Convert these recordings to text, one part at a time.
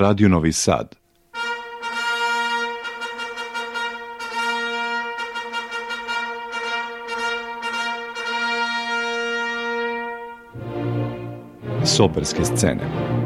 Radio Novi Sad. Soberske scene.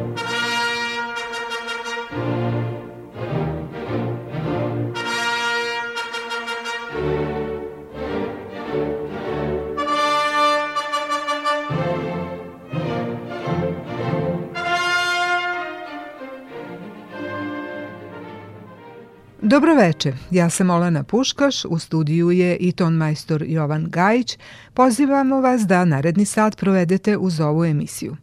veče. Ja sam Olena Puškaš, u studiju je i ton majstor Jovan Gajić. Pozivamo vas da naredni sat provedete uz ovu emisiju.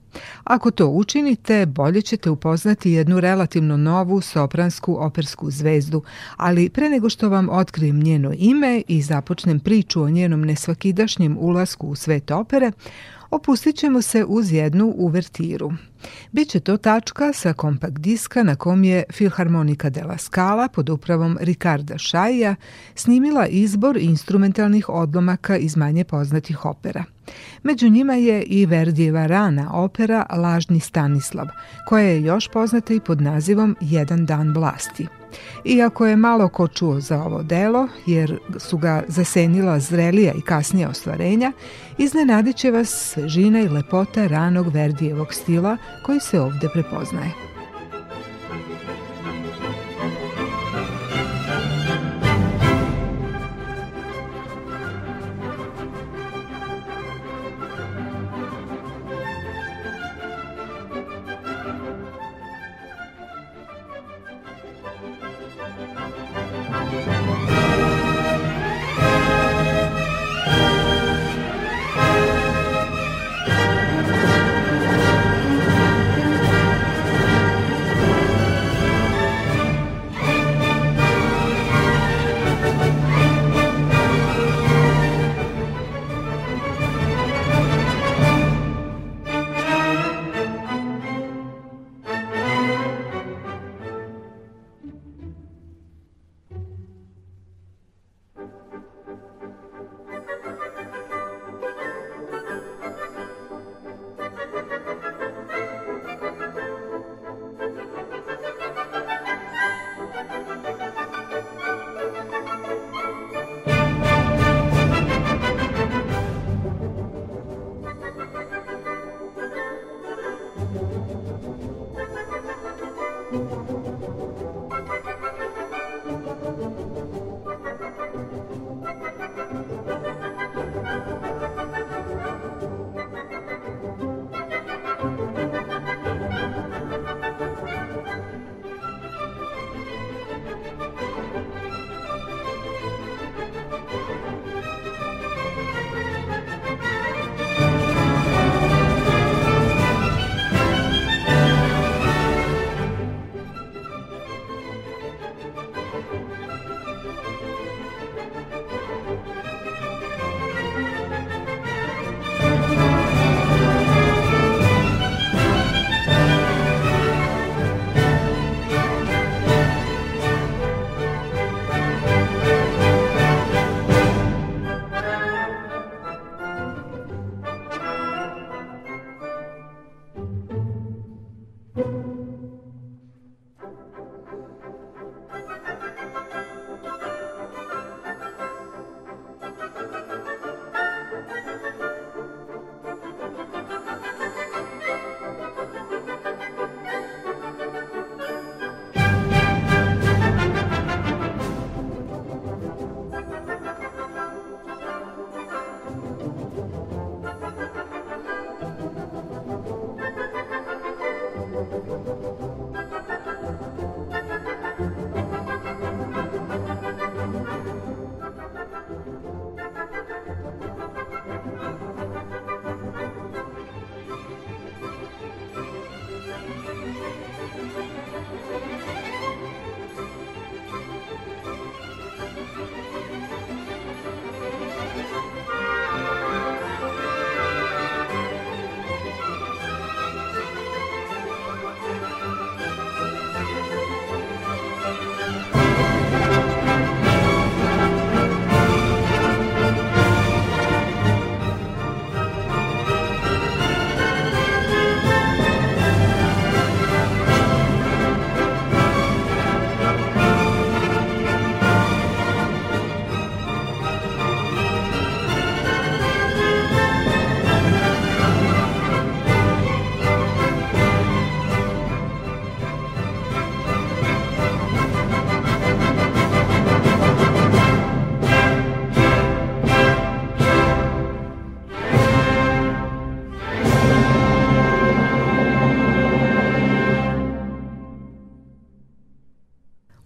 Ako to učinite, bolje ćete upoznati jednu relativno novu sopransku opersku zvezdu, ali pre nego što vam otkrijem njeno ime i započnem priču o njenom nesvakidašnjem ulasku u svet opere, opustit ćemo se uz jednu uvertiru. Biće to tačka sa kompakt diska na kom je Filharmonika della Scala pod upravom Ricarda Šaja snimila izbor instrumentalnih odlomaka iz manje poznatih opera – Među njima je i Verdijeva rana opera Lažni Stanislav, koja je još poznata i pod nazivom Jedan dan vlasti. Iako je malo ko čuo za ovo delo, jer su ga zasenila zrelija i kasnija ostvarenja, iznenadit će vas svežina i lepota ranog Verdijevog stila koji se ovde prepoznaje.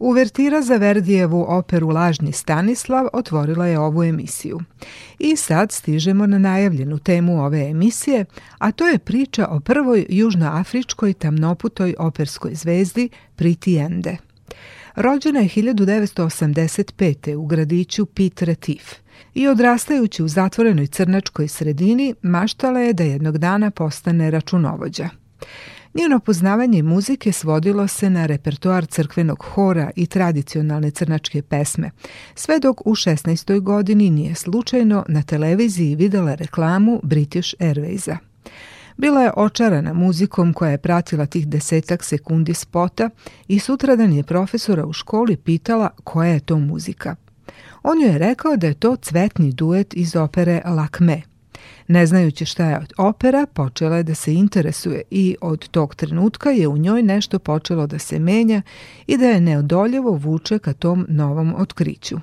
Uvertira za Verdijevu operu Lažni Stanislav otvorila je ovu emisiju. I sad stižemo na najavljenu temu ove emisije, a to je priča o prvoj južnoafričkoj tamnoputoj operskoj zvezdi Priti Ende. Rođena je 1985. u gradiću Pit Retif i odrastajući u zatvorenoj crnačkoj sredini maštala je da jednog dana postane računovođa. Njeno poznavanje muzike svodilo se na repertoar crkvenog hora i tradicionalne crnačke pesme, sve dok u 16. godini nije slučajno na televiziji videla reklamu British Airwaysa. Bila je očarana muzikom koja je pratila tih desetak sekundi spota i sutradan je profesora u školi pitala koja je to muzika. On joj je rekao da je to cvetni duet iz opere Lakme. Ne znajući šta je opera, počela je da se interesuje i od tog trenutka je u njoj nešto počelo da se menja i da je neodoljevo vuče ka tom novom otkriću.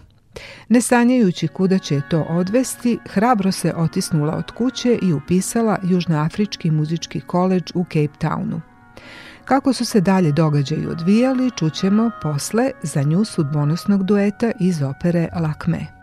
Ne sanjajući kuda će to odvesti, hrabro se otisnula od kuće i upisala Južnoafrički muzički koleđ u Cape Townu. Kako su se dalje događaji odvijali, čućemo posle za nju sudbonosnog dueta iz opere Lakme.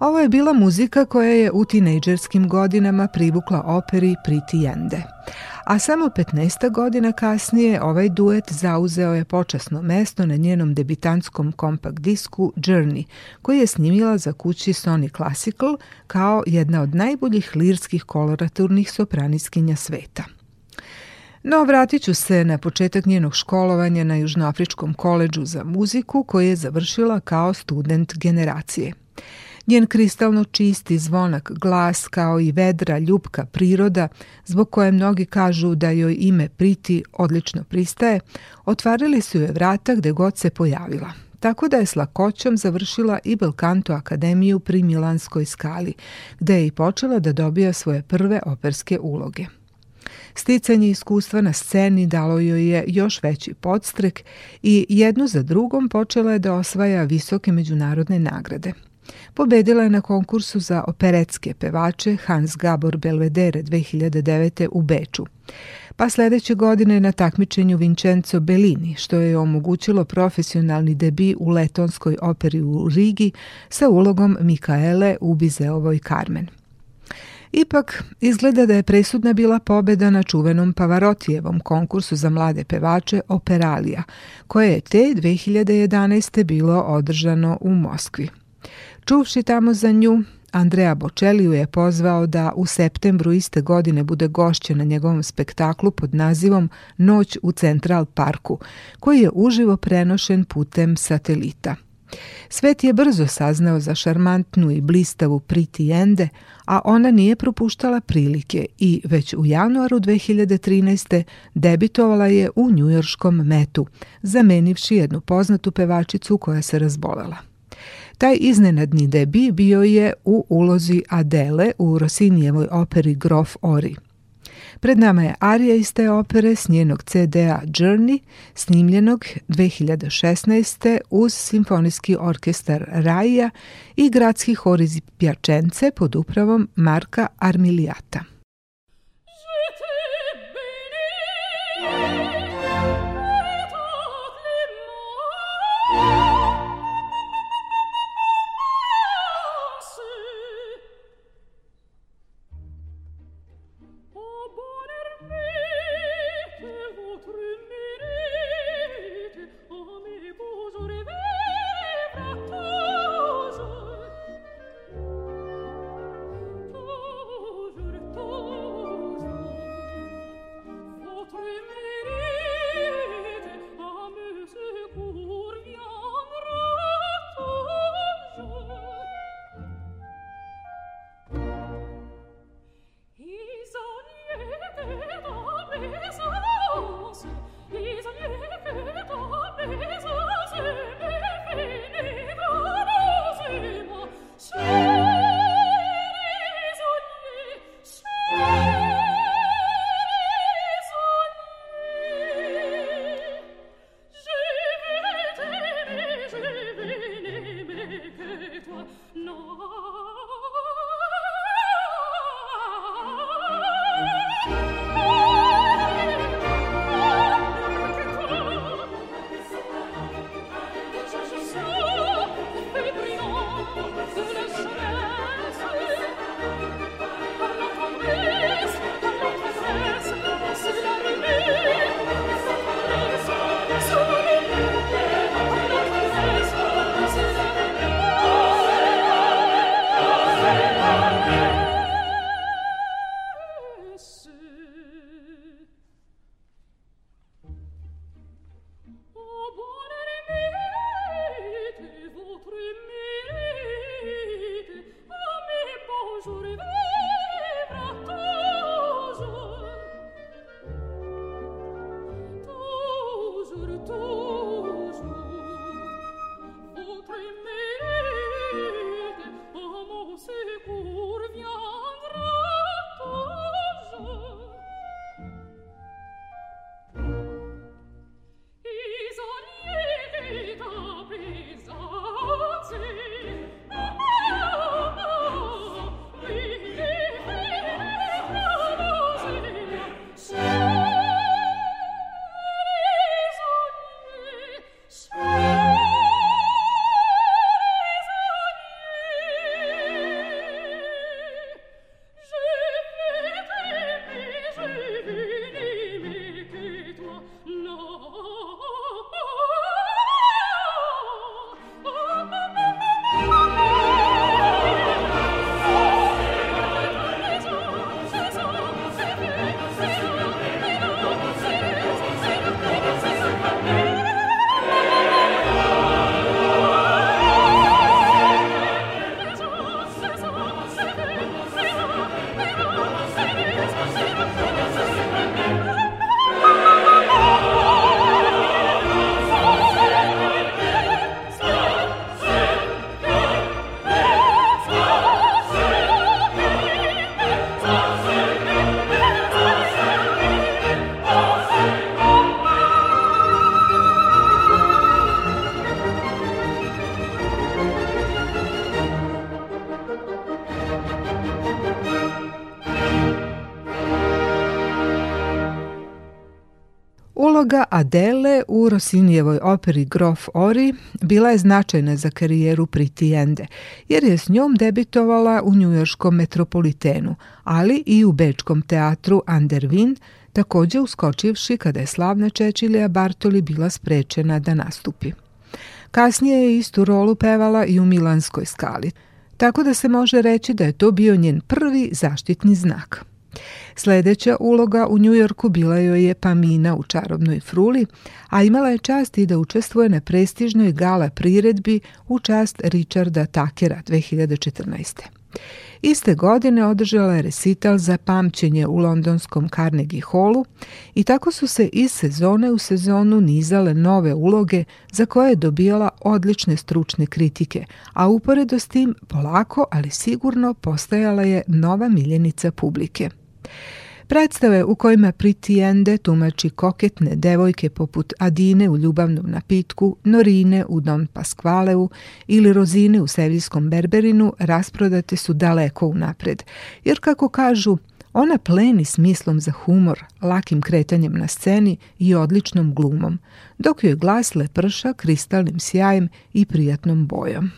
Ovo je bila muzika koja je u tinejdžerskim godinama privukla operi Priti Jende. A samo 15 godina kasnije ovaj duet zauzeo je počasno mesto na njenom debitantskom kompakt disku Journey, koji je snimila za kući Sony Classical kao jedna od najboljih lirskih koloraturnih sopraniskinja sveta. No, vratit ću se na početak njenog školovanja na Južnoafričkom koleđu za muziku koji je završila kao student generacije. Njen kristalno čisti zvonak glas kao i vedra ljubka priroda, zbog koje mnogi kažu da joj ime Priti odlično pristaje, otvarili su joj vrata gde god se pojavila. Tako da je s lakoćom završila i Belkanto akademiju pri Milanskoj skali, gde je i počela da dobija svoje prve operske uloge. Sticanje iskustva na sceni dalo joj je još veći podstrek i jednu za drugom počela je da osvaja visoke međunarodne nagrade – Pobedila je na konkursu za operetske pevače Hans Gabor Belvedere 2009. u Beču. Pa sledeće godine na takmičenju Vincenzo Bellini, što je omogućilo profesionalni debi u letonskoj operi u Rigi sa ulogom Mikaele u Bizeovoj Carmen. Ipak, izgleda da je presudna bila pobeda na čuvenom Pavarotijevom konkursu za mlade pevače Operalija, koje je te 2011. bilo održano u Moskvi. Čuvši tamo za nju, Andrea Boceliju je pozvao da u septembru iste godine bude gošće na njegovom spektaklu pod nazivom Noć u Central Parku, koji je uživo prenošen putem satelita. Svet je brzo saznao za šarmantnu i blistavu Priti Ende, a ona nije propuštala prilike i već u januaru 2013. debitovala je u njujorškom metu, zamenivši jednu poznatu pevačicu koja se razbolela. Taj iznenadni debi bio je u ulozi Adele u Rosinijevoj operi Grof Ori. Pred nama je Arija iz te opere s njenog CD-a Journey, snimljenog 2016. uz Simfonijski orkestar Raja i Gradski hor iz Pjačence pod upravom Marka Armilijata. Adele u Rosinijevoj operi Grof Ori bila je značajna za karijeru Priti Ende, jer je s njom debitovala u njujorskom metropolitenu, ali i u bečkom teatru Andervin, takođe uskočivši kada je slavna Čečilija Bartoli bila sprečena da nastupi. Kasnije je istu rolu pevala i u Milanskoj skali, tako da se može reći da je to bio njen prvi zaštitni znak. Sledeća uloga u Njujorku bila joj je Pamina u čarobnoj fruli, a imala je čast i da učestvuje na prestižnoj gala priredbi u čast Richarda Takera 2014. Iste godine održala je recital za pamćenje u londonskom Carnegie Hallu i tako su se iz sezone u sezonu nizale nove uloge za koje je dobijala odlične stručne kritike, a uporedo s tim polako, ali sigurno postajala je nova miljenica publike. Predstave u kojima Pritijende tumači koketne devojke poput Adine u Ljubavnom napitku, Norine u Don Pasqualeu ili Rozine u Seviljskom Berberinu rasprodate su daleko unapred, jer kako kažu, ona pleni smislom za humor, lakim kretanjem na sceni i odličnom glumom, dok joj glas leprša kristalnim sjajem i prijatnom bojom.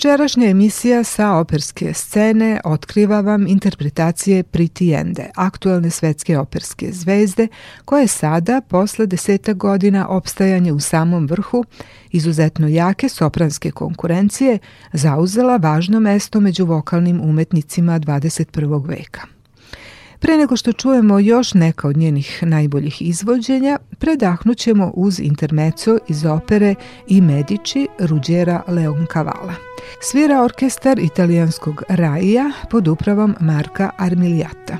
Večerašnja emisija sa operske scene otkriva vam interpretacije Priti Ende, aktuelne svetske operske zvezde, koja sada, posle deseta godina opstajanja u samom vrhu, izuzetno jake sopranske konkurencije, zauzela važno mesto među vokalnim umetnicima 21. veka. Pre nego što čujemo još neka od njenih najboljih izvođenja, predahnućemo uz intermeco iz opere i Medici Ruđera Leoncavala. Svira orkestar italijanskog Raija pod upravom Marka Armiliata.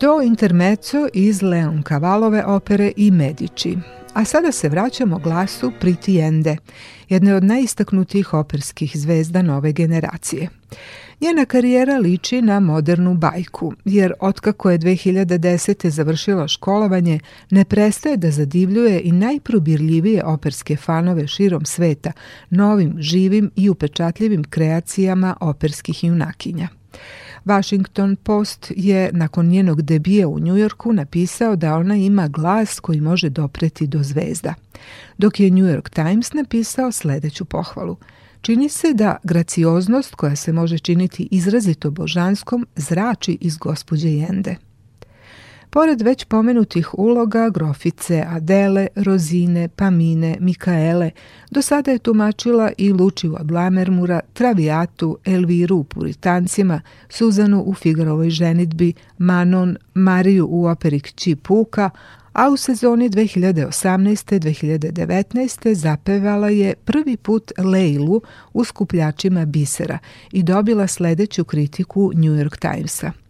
to intermeco iz Leon Kavalove opere i Medici. A sada se vraćamo glasu Priti Ende, jedne od najistaknutijih operskih zvezda nove generacije. Njena karijera liči na modernu bajku, jer otkako je 2010. završila školovanje, ne prestaje da zadivljuje i najprobirljivije operske fanove širom sveta, novim, živim i upečatljivim kreacijama operskih junakinja. Washington Post je nakon njenog debija u Njujorku napisao da ona ima glas koji može dopreti do zvezda, dok je New York Times napisao sledeću pohvalu. Čini se da gracioznost koja se može činiti izrazito božanskom zrači iz gospođe Jende. Pored već pomenutih uloga grofice Adele, Rozine, Pamine, Mikaele, do sada je tumačila i Lučiju od Lamermura, Travijatu, Elviru u Puritancima, Suzanu u Figarovoj ženitbi, Manon, Mariju u operi Kći a u sezoni 2018-2019 zapevala je prvi put Leilu u skupljačima bisera i dobila sledeću kritiku New York Timesa –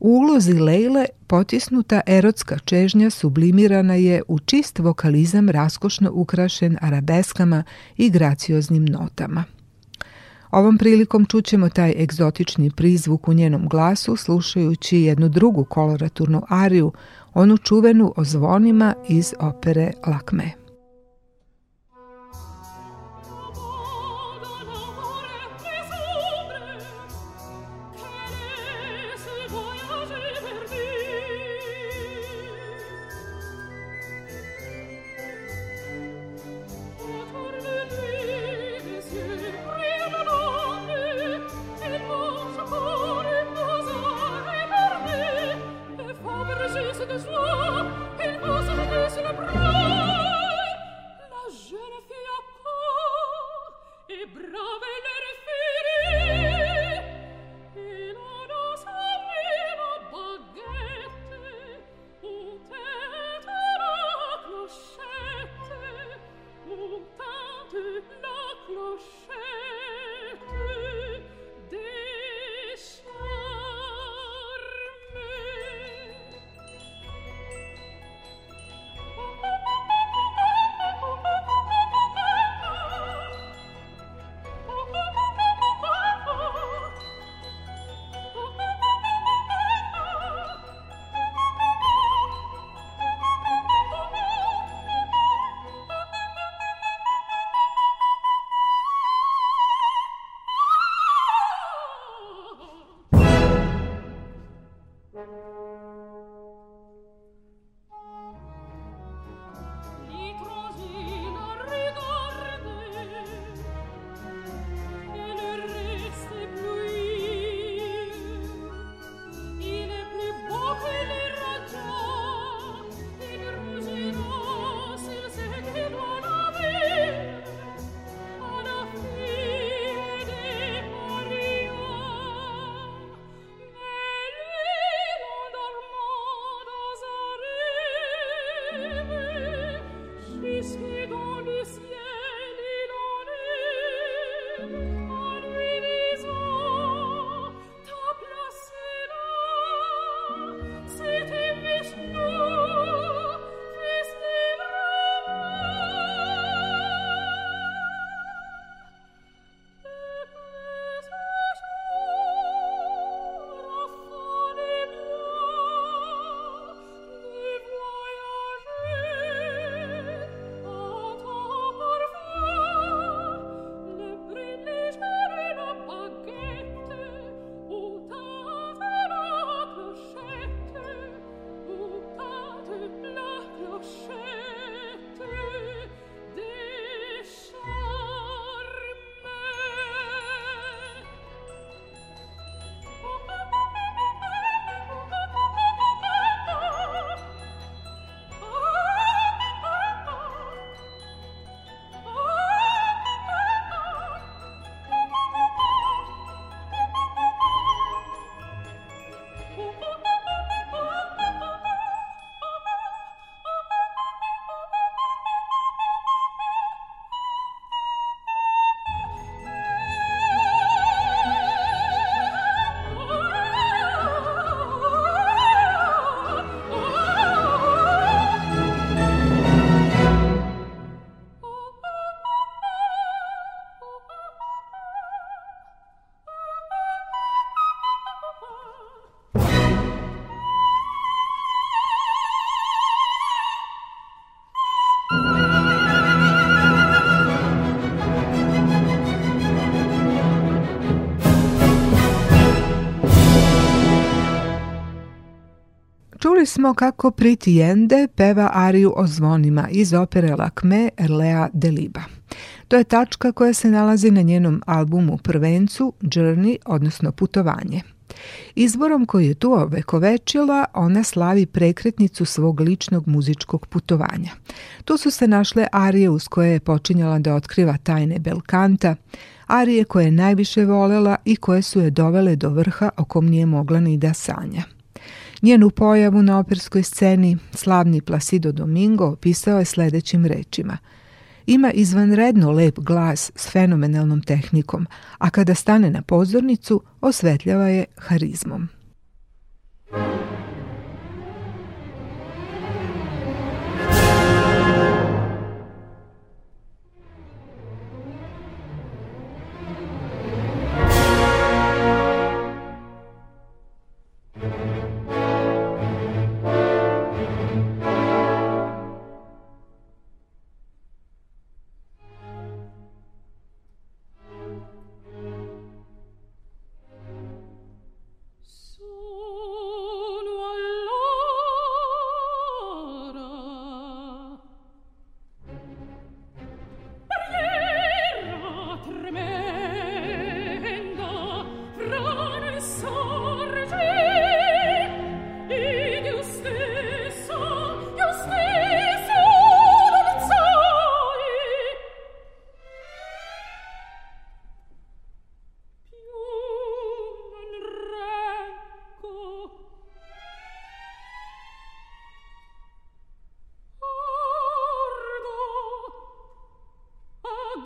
U ulozi Lejle potisnuta erotska čežnja sublimirana je u čist vokalizam raskošno ukrašen arabeskama i gracioznim notama. Ovom prilikom čućemo taj egzotični prizvuk u njenom glasu slušajući jednu drugu koloraturnu ariju, onu čuvenu o zvonima iz opere Lakme. smo kako Priti Jende peva ariju o zvonima iz opere Lakme Erlea Deliba. To je tačka koja se nalazi na njenom albumu prvencu Journey, odnosno Putovanje. Izborom koji je tu ovekovečila, ona slavi prekretnicu svog ličnog muzičkog putovanja. Tu su se našle arije uz koje je počinjala da otkriva tajne Belkanta, arije koje je najviše volela i koje su je dovele do vrha o kom nije mogla ni da sanja. Njenu pojavu na operskoj sceni slavni Placido Domingo opisao je sledećim rečima. Ima izvanredno lep glas s fenomenalnom tehnikom, a kada stane na pozornicu osvetljava je harizmom.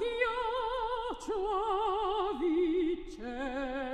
io tu avite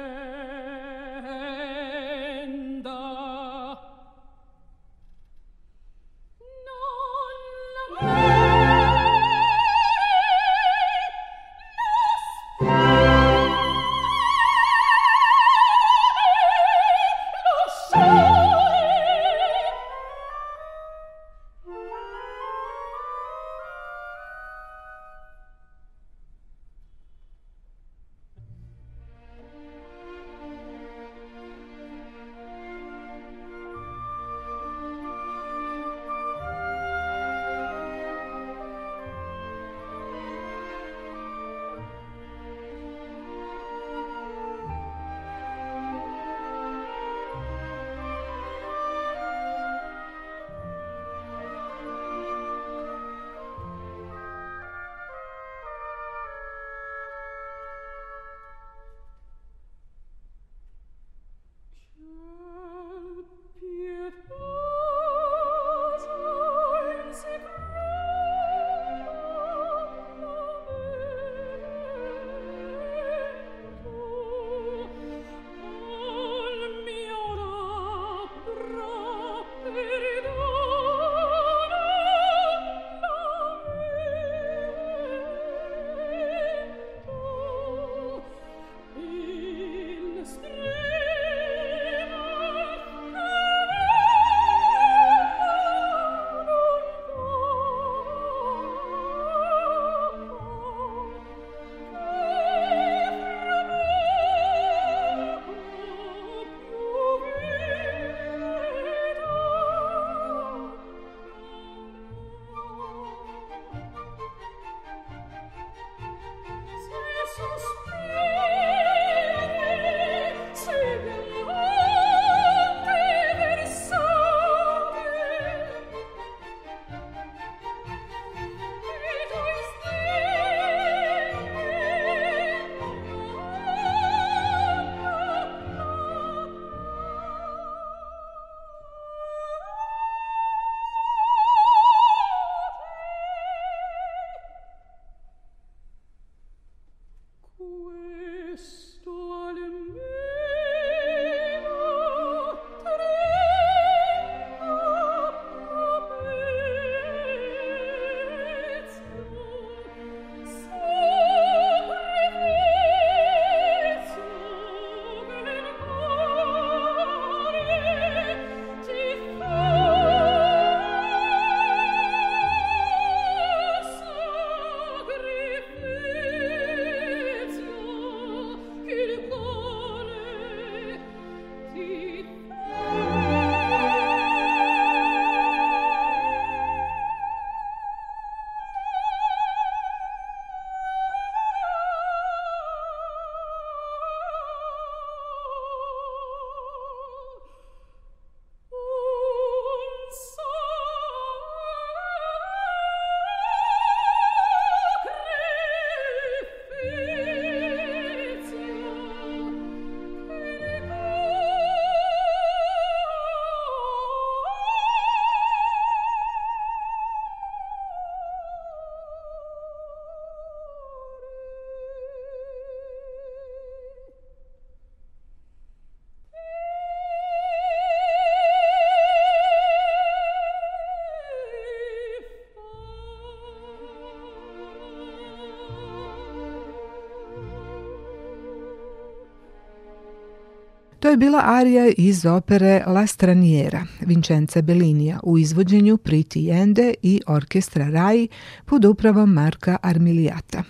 To je bila arija iz opere La Straniera Vincenza Bellinija u izvođenju Priti Ende i orkestra Rai pod upravom Marka Armilijata.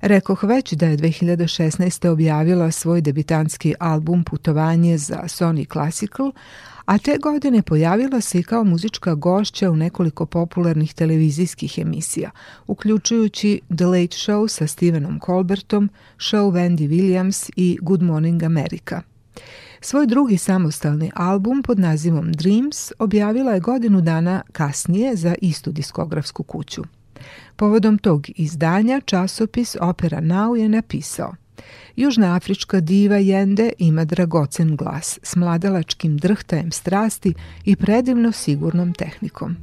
Rekoh već da je 2016. objavila svoj debitanski album Putovanje za Sony Classical, a te godine pojavila se i kao muzička gošća u nekoliko popularnih televizijskih emisija, uključujući The Late Show sa Stevenom Colbertom, Show Wendy Williams i Good Morning America – Svoj drugi samostalni album pod nazivom Dreams objavila je godinu dana kasnije za istu diskografsku kuću. Povodom tog izdanja časopis Opera Now je napisao Južnoafrička diva Jende ima dragocen glas s mladalačkim drhtajem strasti i predivno sigurnom tehnikom.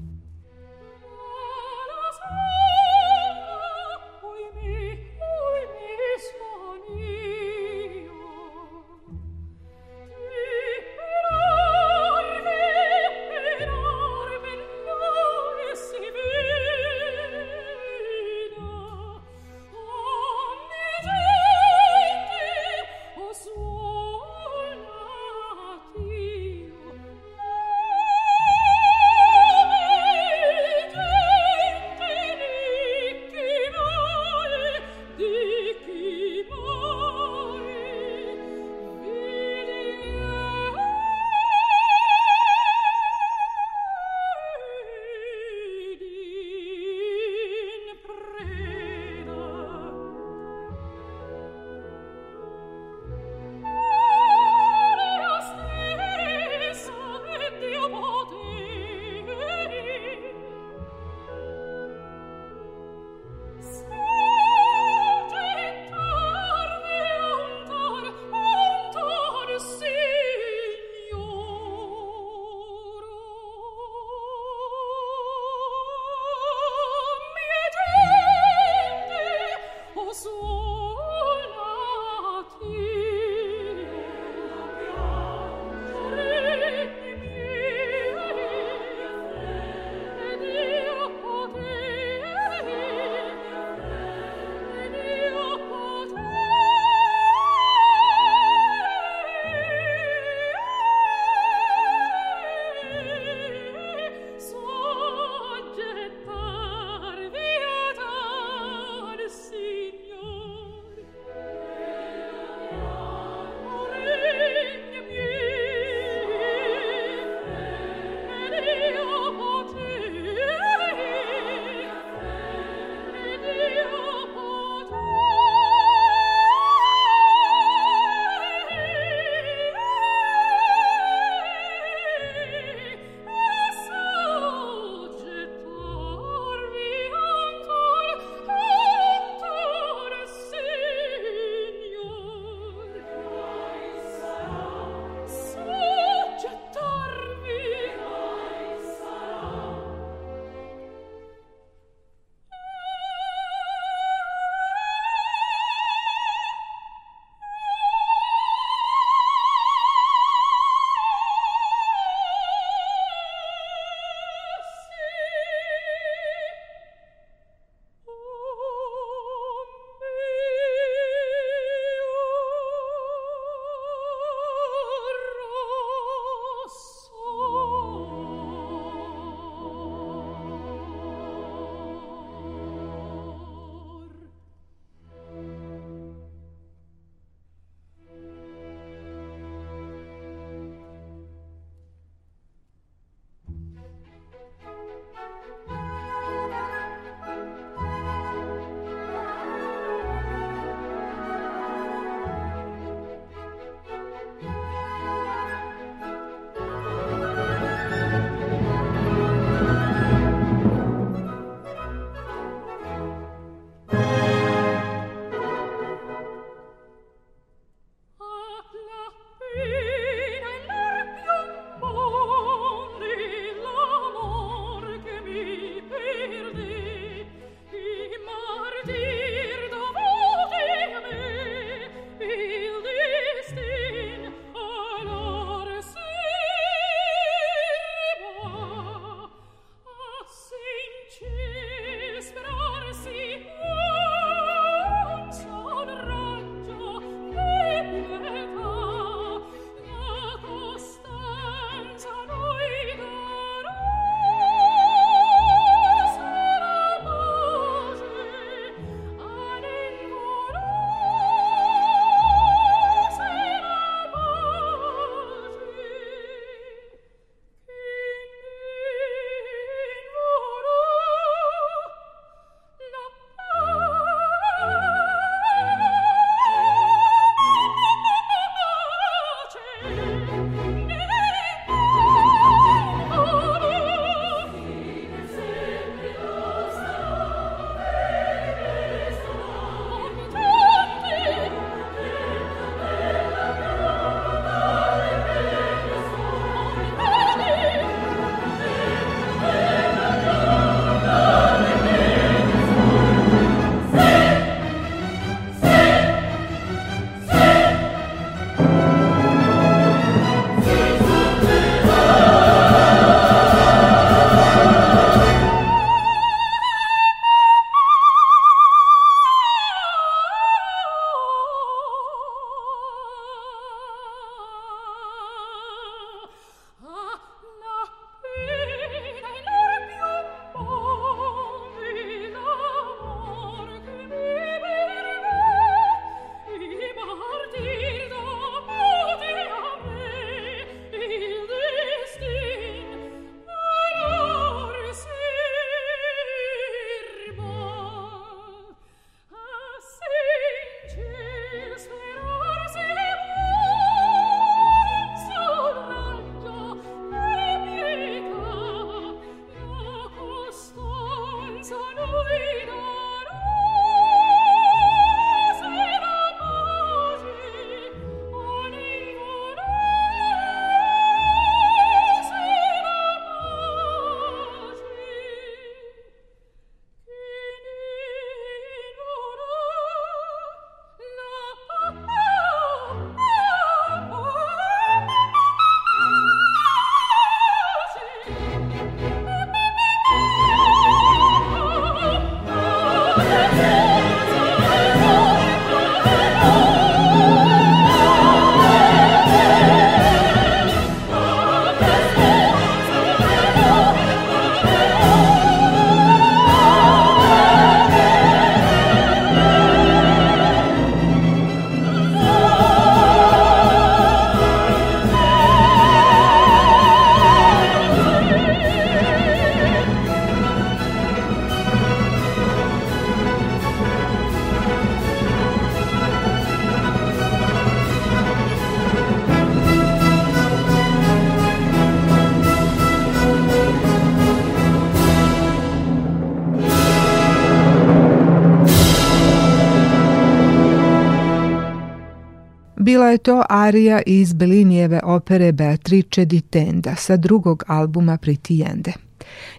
Bila je to arija iz Belinijeve opere Beatrice di Tenda sa drugog albuma Pritijende.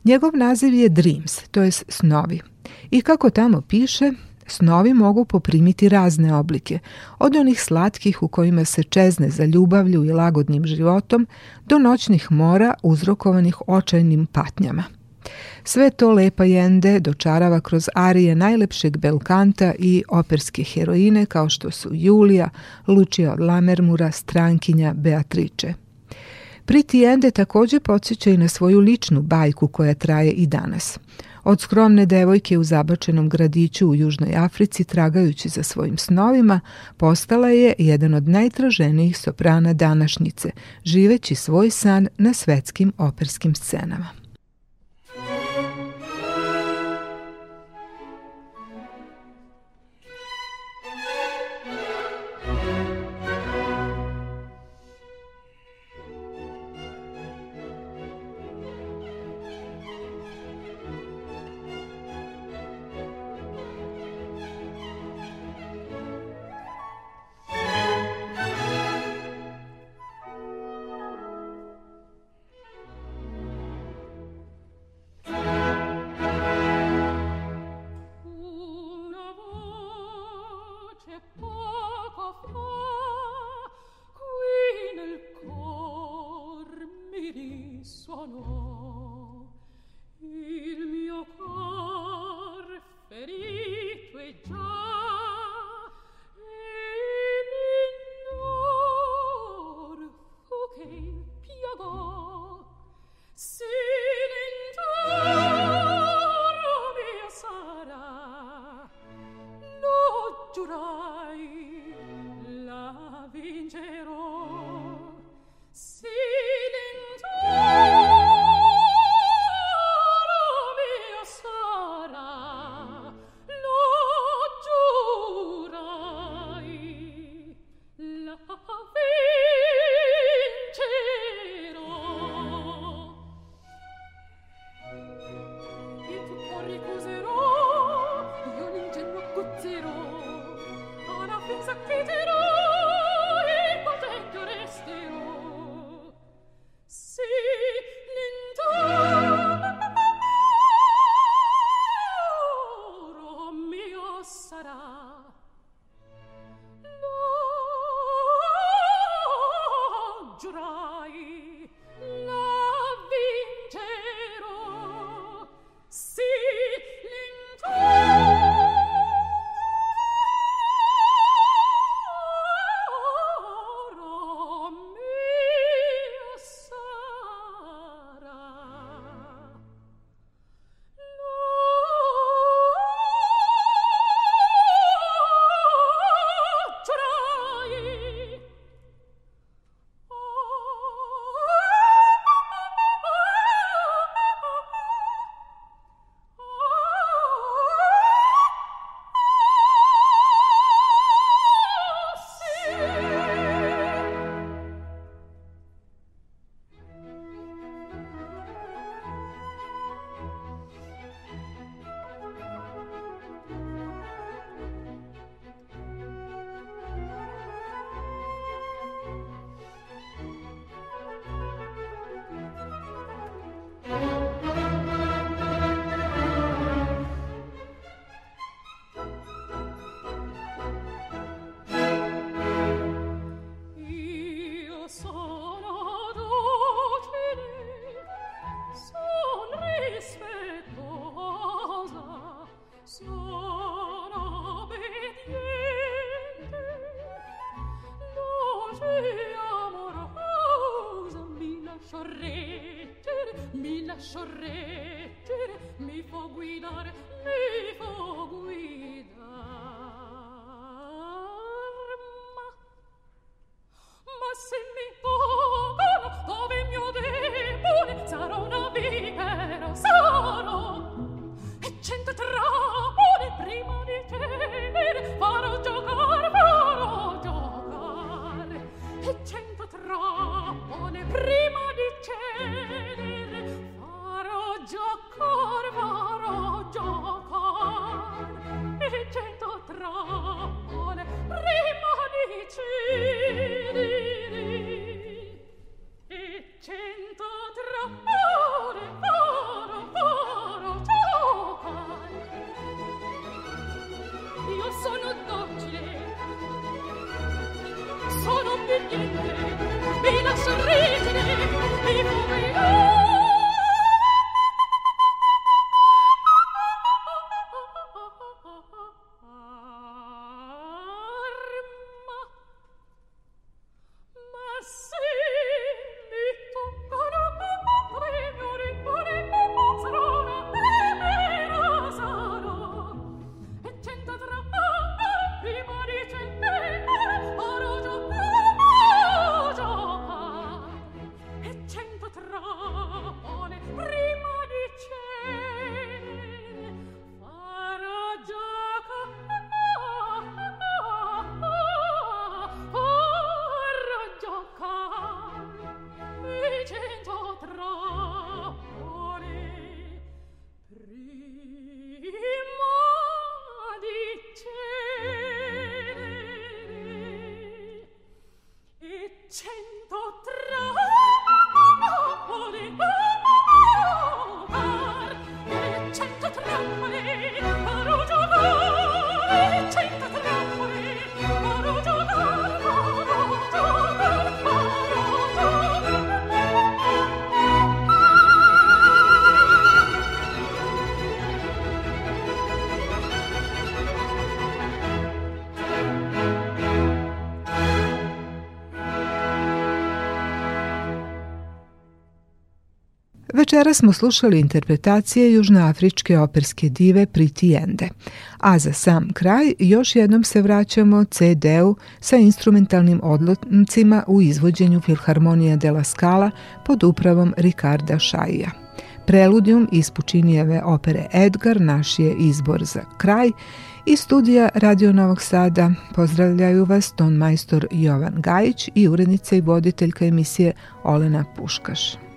Njegov naziv je Dreams, to je snovi. I kako tamo piše, Snovi mogu poprimiti razne oblike, od onih slatkih u kojima se čezne za ljubavlju i lagodnim životom, do noćnih mora uzrokovanih očajnim patnjama. Sve to Lepa Jende dočarava kroz arije najlepšeg belkanta i operske heroine kao što su Julija, Lučija od Lamermura, Strankinja, Beatrice. Priti Jende takođe podsjeća i na svoju ličnu bajku koja traje i danas. Od skromne devojke u zabačenom gradiću u Južnoj Africi tragajući za svojim snovima, postala je jedan od najtraženijih soprana današnjice, živeći svoj san na svetskim operskim scenama. love Večera smo slušali interpretacije južnoafričke operske dive Priti Ende. A za sam kraj još jednom se vraćamo CD-u sa instrumentalnim odlomcima u izvođenju Filharmonija de la Scala pod upravom Ricarda Šaija. Preludijum iz Pučinijeve opere Edgar naš je izbor za kraj i studija Radio Novog Sada pozdravljaju vas ton majstor Jovan Gajić i urednica i voditeljka emisije Olena Puškaš.